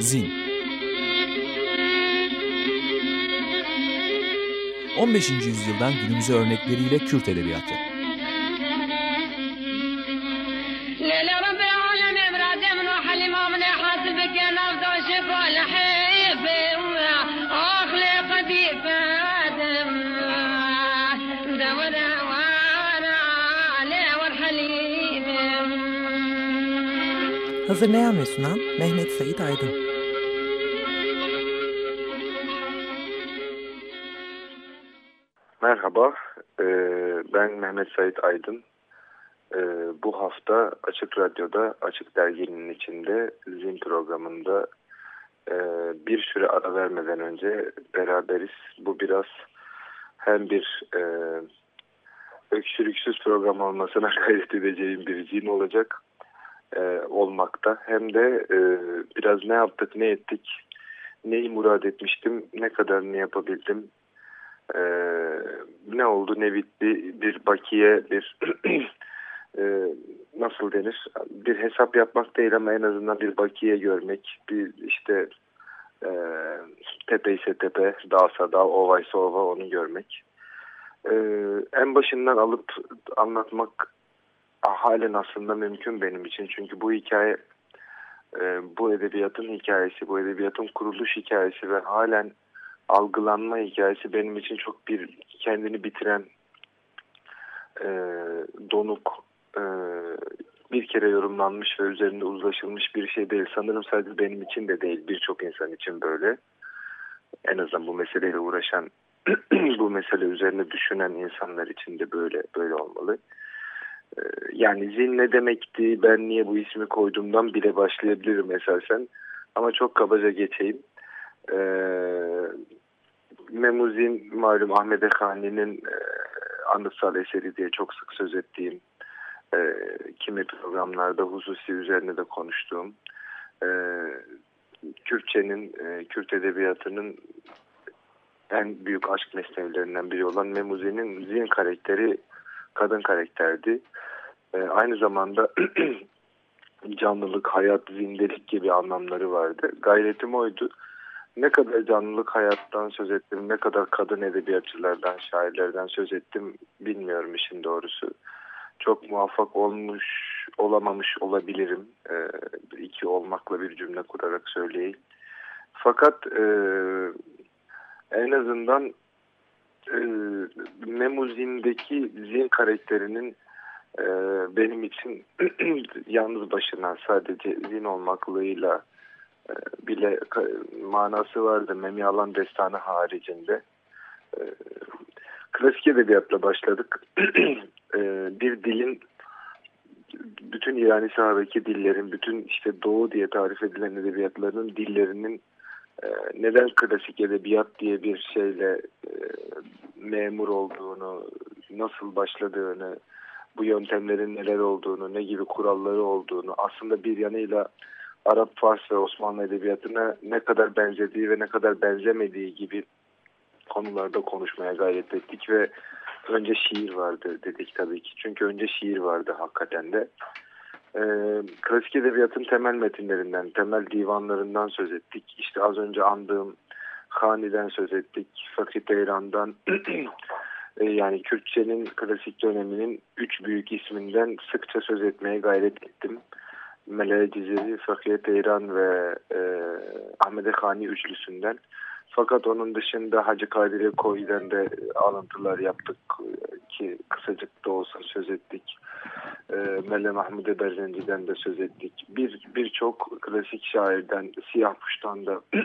Zin 15. yüzyıldan günümüze örnekleriyle Kürt Edebiyatı Hazırlayan ve sunan Mehmet Sait Aydın. Mehmet Sait Aydın. E, bu hafta Açık Radyo'da, Açık Dergi'nin içinde Zin programında e, bir süre ara vermeden önce beraberiz. Bu biraz hem bir e, öksürüksüz program olmasına gayret edeceğim bir zin olacak e, olmakta. Hem de e, biraz ne yaptık, ne ettik, neyi murad etmiştim, ne kadar ne yapabildim, e, ne oldu, ne bitti, bir bakiye, bir e, nasıl denir, bir hesap yapmak değil ama en azından bir bakiye görmek, bir işte e, tepe ise tepe, dağsa dağ, ovaysa ova onu görmek. E, en başından alıp anlatmak halen aslında mümkün benim için. Çünkü bu hikaye e, bu edebiyatın hikayesi, bu edebiyatın kuruluş hikayesi ve halen algılanma hikayesi benim için çok bir kendini bitiren e, donuk e, bir kere yorumlanmış ve üzerinde uzlaşılmış bir şey değil. Sanırım sadece benim için de değil birçok insan için böyle. En azından bu meseleyle uğraşan bu mesele üzerine düşünen insanlar için de böyle böyle olmalı. Ee, yani zin ne demekti, ben niye bu ismi koyduğumdan bile başlayabilirim esasen. Ama çok kabaca geçeyim. Ee, Memuzin malum Ahmet Ekani'nin e, anıtsal eseri diye çok sık söz ettiğim, e, kimi programlarda hususi üzerine de konuştuğum, e, Kürtçenin, e, Kürt edebiyatının en büyük aşk mesleğlerinden biri olan Memuzi'nin zin karakteri kadın karakterdi. E, aynı zamanda canlılık, hayat, zindelik gibi anlamları vardı. Gayretim oydu. Ne kadar canlılık hayattan söz ettim, ne kadar kadın edebiyatçılardan, şairlerden söz ettim bilmiyorum işin doğrusu. Çok muvaffak olmuş, olamamış olabilirim. E, iki olmakla bir cümle kurarak söyleyeyim. Fakat e, en azından e, Memuzin'deki Zin karakterinin e, benim için yalnız başına sadece Zin olmaklığıyla bile manası vardı Memi Alan destanı haricinde. E, klasik edebiyatla başladık. e, bir dilin bütün İrani sahabeki dillerin, bütün işte Doğu diye tarif edilen edebiyatlarının dillerinin e, neden klasik edebiyat diye bir şeyle e, memur olduğunu, nasıl başladığını, bu yöntemlerin neler olduğunu, ne gibi kuralları olduğunu, aslında bir yanıyla Arap, Fars ve Osmanlı edebiyatına ne kadar benzediği ve ne kadar benzemediği gibi konularda konuşmaya gayret ettik ve önce şiir vardı dedik tabii ki. Çünkü önce şiir vardı hakikaten de. Ee, klasik edebiyatın temel metinlerinden, temel divanlarından söz ettik. İşte az önce andığım Hani'den söz ettik, Fakir Teyran'dan, e, yani Kürtçenin klasik döneminin üç büyük isminden sıkça söz etmeye gayret ettim. Mele Cizeri, Fakir Teyran ve e, Ahmet Hani üçlüsünden. Fakat onun dışında Hacı Kadire Koy'den de alıntılar yaptık ki kısacık da olsa söz ettik. E, Melle Mahmude Berzenci'den de söz ettik. Bir Birçok klasik şairden, Siyah Kuş'tan da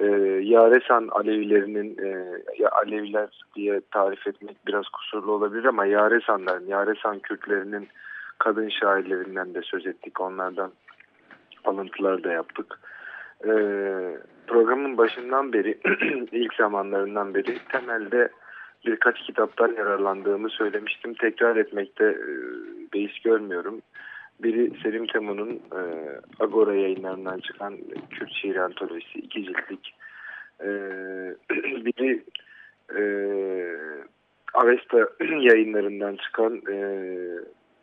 e, Yaresan Alevilerinin e, Aleviler diye tarif etmek biraz kusurlu olabilir ama Yaresanların, Yaresan Kürtlerinin kadın şairlerinden de söz ettik. Onlardan alıntılar da yaptık. E, programın başından beri, ilk zamanlarından beri temelde birkaç kitaptan yararlandığımı söylemiştim. Tekrar etmekte e, beis görmüyorum. Biri Selim Temun'un e, Agora yayınlarından çıkan Kürt şiir antolojisi iki ciltlik. E, biri e, Avesta yayınlarından çıkan e,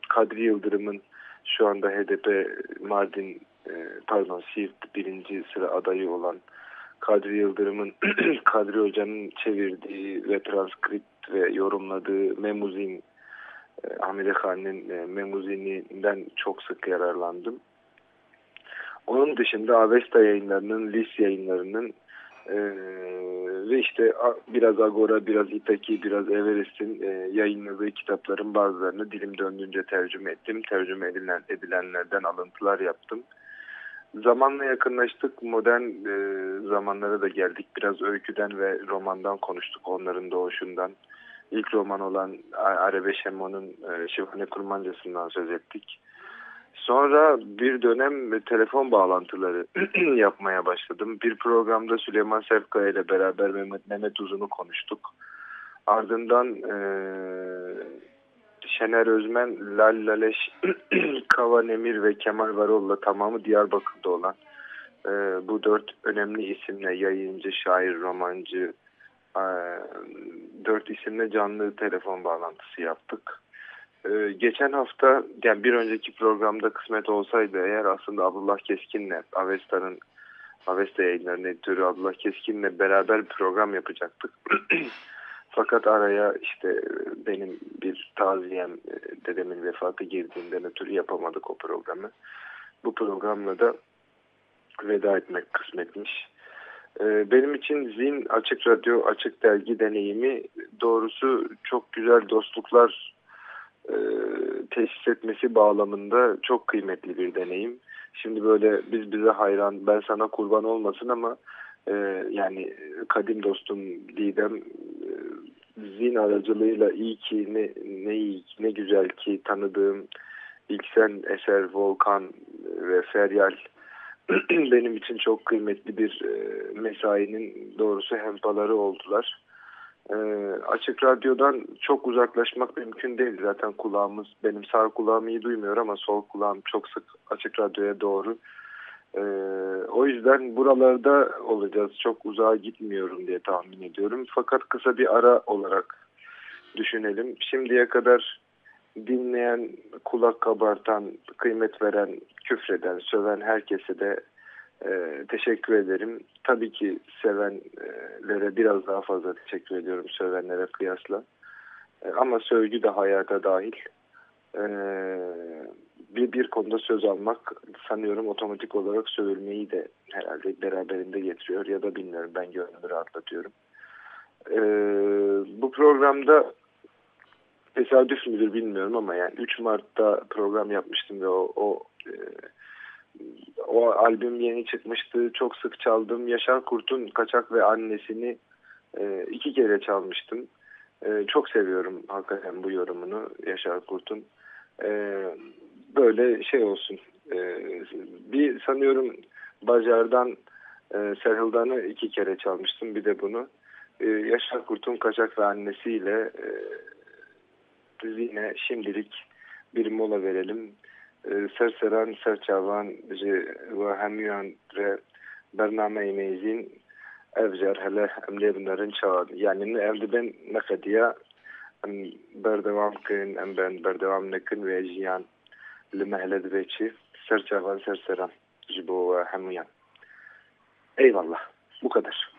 Kadri Yıldırım'ın şu anda HDP Mardin e, pardon Siirt birinci sıra adayı olan Kadri Yıldırım'ın Kadri Hoca'nın çevirdiği ve transkript ve yorumladığı Memuzin e, Hamide Khan'ın e, Memuzini'nden çok sık yararlandım. Onun dışında Avesta yayınlarının, Lis yayınlarının e, ve işte biraz Agora, biraz Itaki, biraz Everest'in e, yayınladığı kitapların bazılarını dilim döndüğünce tercüme ettim. Tercüme edilen, edilenlerden alıntılar yaptım. Zamanla yakınlaştık. Modern e, zamanlara da geldik. Biraz öyküden ve romandan konuştuk. Onların doğuşundan. İlk roman olan Arebe Şemo'nun e, Şifane Kurmancası'ndan söz ettik. Sonra bir dönem telefon bağlantıları yapmaya başladım. Bir programda Süleyman Sefkaya ile beraber Mehmet, Mehmet Uzun'u konuştuk. Ardından e, Şener Özmen, Lal Laleş, Kavan Emir ve Kemal Varol'la tamamı Diyarbakır'da olan e, bu dört önemli isimle yayıncı, şair, romancı, e, dört isimle canlı telefon bağlantısı yaptık. Ee, geçen hafta yani bir önceki programda kısmet olsaydı eğer aslında Abdullah Keskin'le Avesta'nın Avesta yayınlarının editörü Abdullah Keskin'le beraber bir program yapacaktık. Fakat araya işte benim bir taziyem e, dedemin vefatı girdiğinden ötürü yapamadık o programı. Bu programla da veda etmek kısmetmiş. Ee, benim için Zin Açık Radyo Açık Dergi deneyimi doğrusu çok güzel dostluklar e, tesis etmesi bağlamında çok kıymetli bir deneyim. Şimdi böyle biz bize hayran, ben sana kurban olmasın ama e, yani kadim dostum Didem e, zin aracılığıyla iyi ki ne, ne iyi ne güzel ki tanıdığım İlksen Eser Volkan ve Feryal benim için çok kıymetli bir e, mesainin doğrusu hempaları oldular. E, açık radyodan çok uzaklaşmak mümkün değil. Zaten kulağımız, benim sağ kulağım iyi duymuyor ama sol kulağım çok sık açık radyoya doğru. E, o yüzden buralarda olacağız. Çok uzağa gitmiyorum diye tahmin ediyorum. Fakat kısa bir ara olarak düşünelim. Şimdiye kadar dinleyen, kulak kabartan, kıymet veren, küfreden, söven herkese de e, teşekkür ederim. Tabii ki sevenlere biraz daha fazla teşekkür ediyorum sövenlere kıyasla. E, ama sövgü de hayata dahil. E, bir, bir konuda söz almak sanıyorum otomatik olarak sövülmeyi de herhalde beraberinde getiriyor ya da bilmiyorum ben gönlümü rahatlatıyorum. E, bu programda tesadüf müdür bilmiyorum ama yani 3 Mart'ta program yapmıştım ve o, o e, o albüm yeni çıkmıştı. Çok sık çaldım. Yaşar Kurt'un Kaçak ve Annesini e, iki kere çalmıştım. E, çok seviyorum hakikaten bu yorumunu Yaşar Kurt'un. E, böyle şey olsun. E, bir sanıyorum Bacar'dan e, Serhildan'ı iki kere çalmıştım. Bir de bunu. E, Yaşar Kurt'un Kaçak ve Annesiyle e, yine şimdilik bir mola verelim. سرسران سرچاوان و همیان re برنامه میزین افجار هلا املی بنرن شواد yani evde ben ne kadar em berdewam kın em ben berdewam nekin ve jiyan li mehled beçi serçavan serseran jibo hemiyan eyvallah bu kadar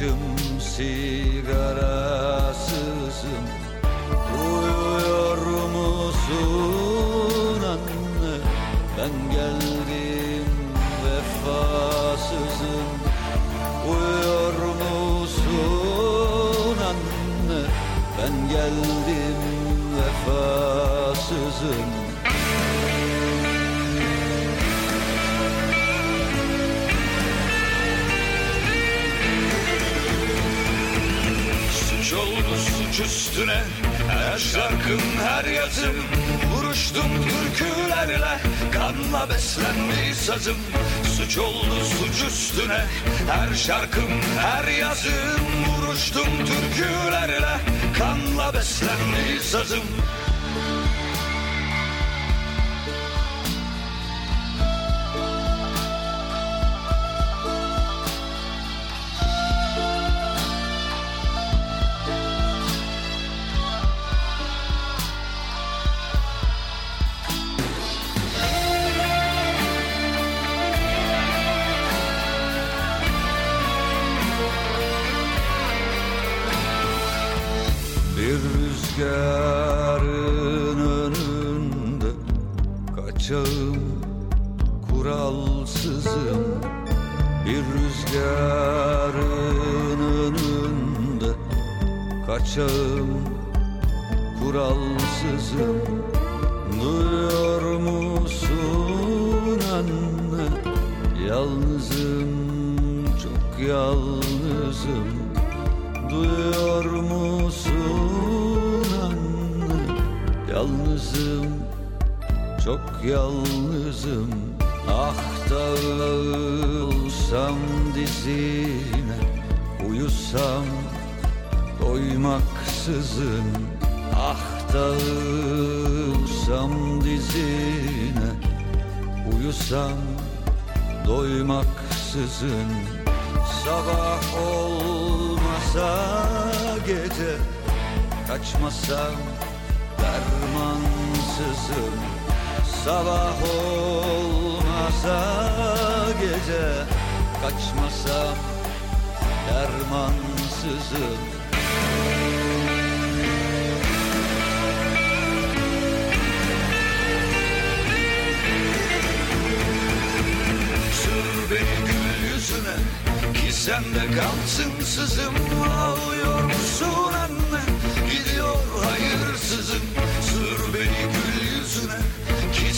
başım sigarasızım. Uyuyor musun anne? Ben geldim vefasızım. Uyuyor musun anne? Ben geldim vefasızım Suç oldu suç üstüne Her şarkım her yazım. Vuruştum türkülerle Kanla beslendi sazım. Suç oldu suç üstüne Her şarkım her yazım. Vuruştum türkülerle Kanla beslendi sazım kaçağım kuralsızım. Bir rüzgarın önünde kaçağım kuralsızım. Duyuyor musun anne? Yalnızım çok yalnızım. Duyuyor musun anne? Yalnızım çok yalnızım Ah dağılsam dizine Uyusam doymaksızın Ah dağılsam dizine Uyusam doymaksızın. Sabah olmasa gece Kaçmasam dermansızım Sabah olmasa gece Kaçmasam dermansızım. Sür beni gül yüzüne Ki sende kalsın sızım Ağlıyor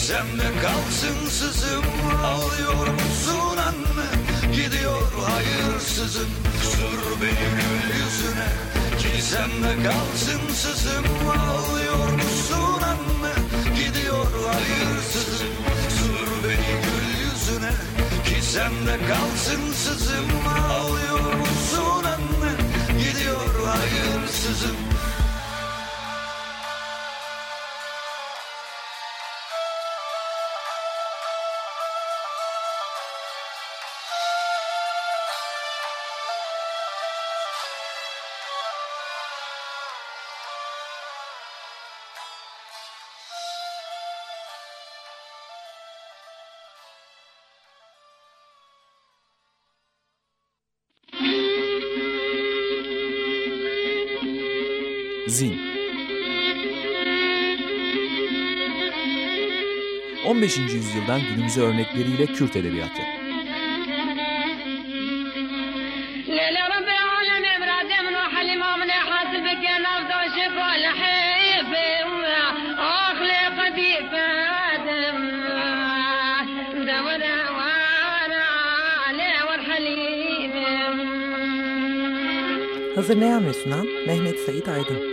Ki sende kalsın sızım. Ağlıyor musun anne? Gidiyor hayırsızım Sür beni gül yüzüne. Ki sende kalsın sızım. Ağlıyor musun anne? Gidiyor hayırsızım Sür beni gül yüzüne. Ki sende kalsın sızım. Ağlıyor zin. 15. yüzyıldan günümüze örnekleriyle Kürt edebiyatı. Hazırlayan ve sunan Mehmet Said Aydın.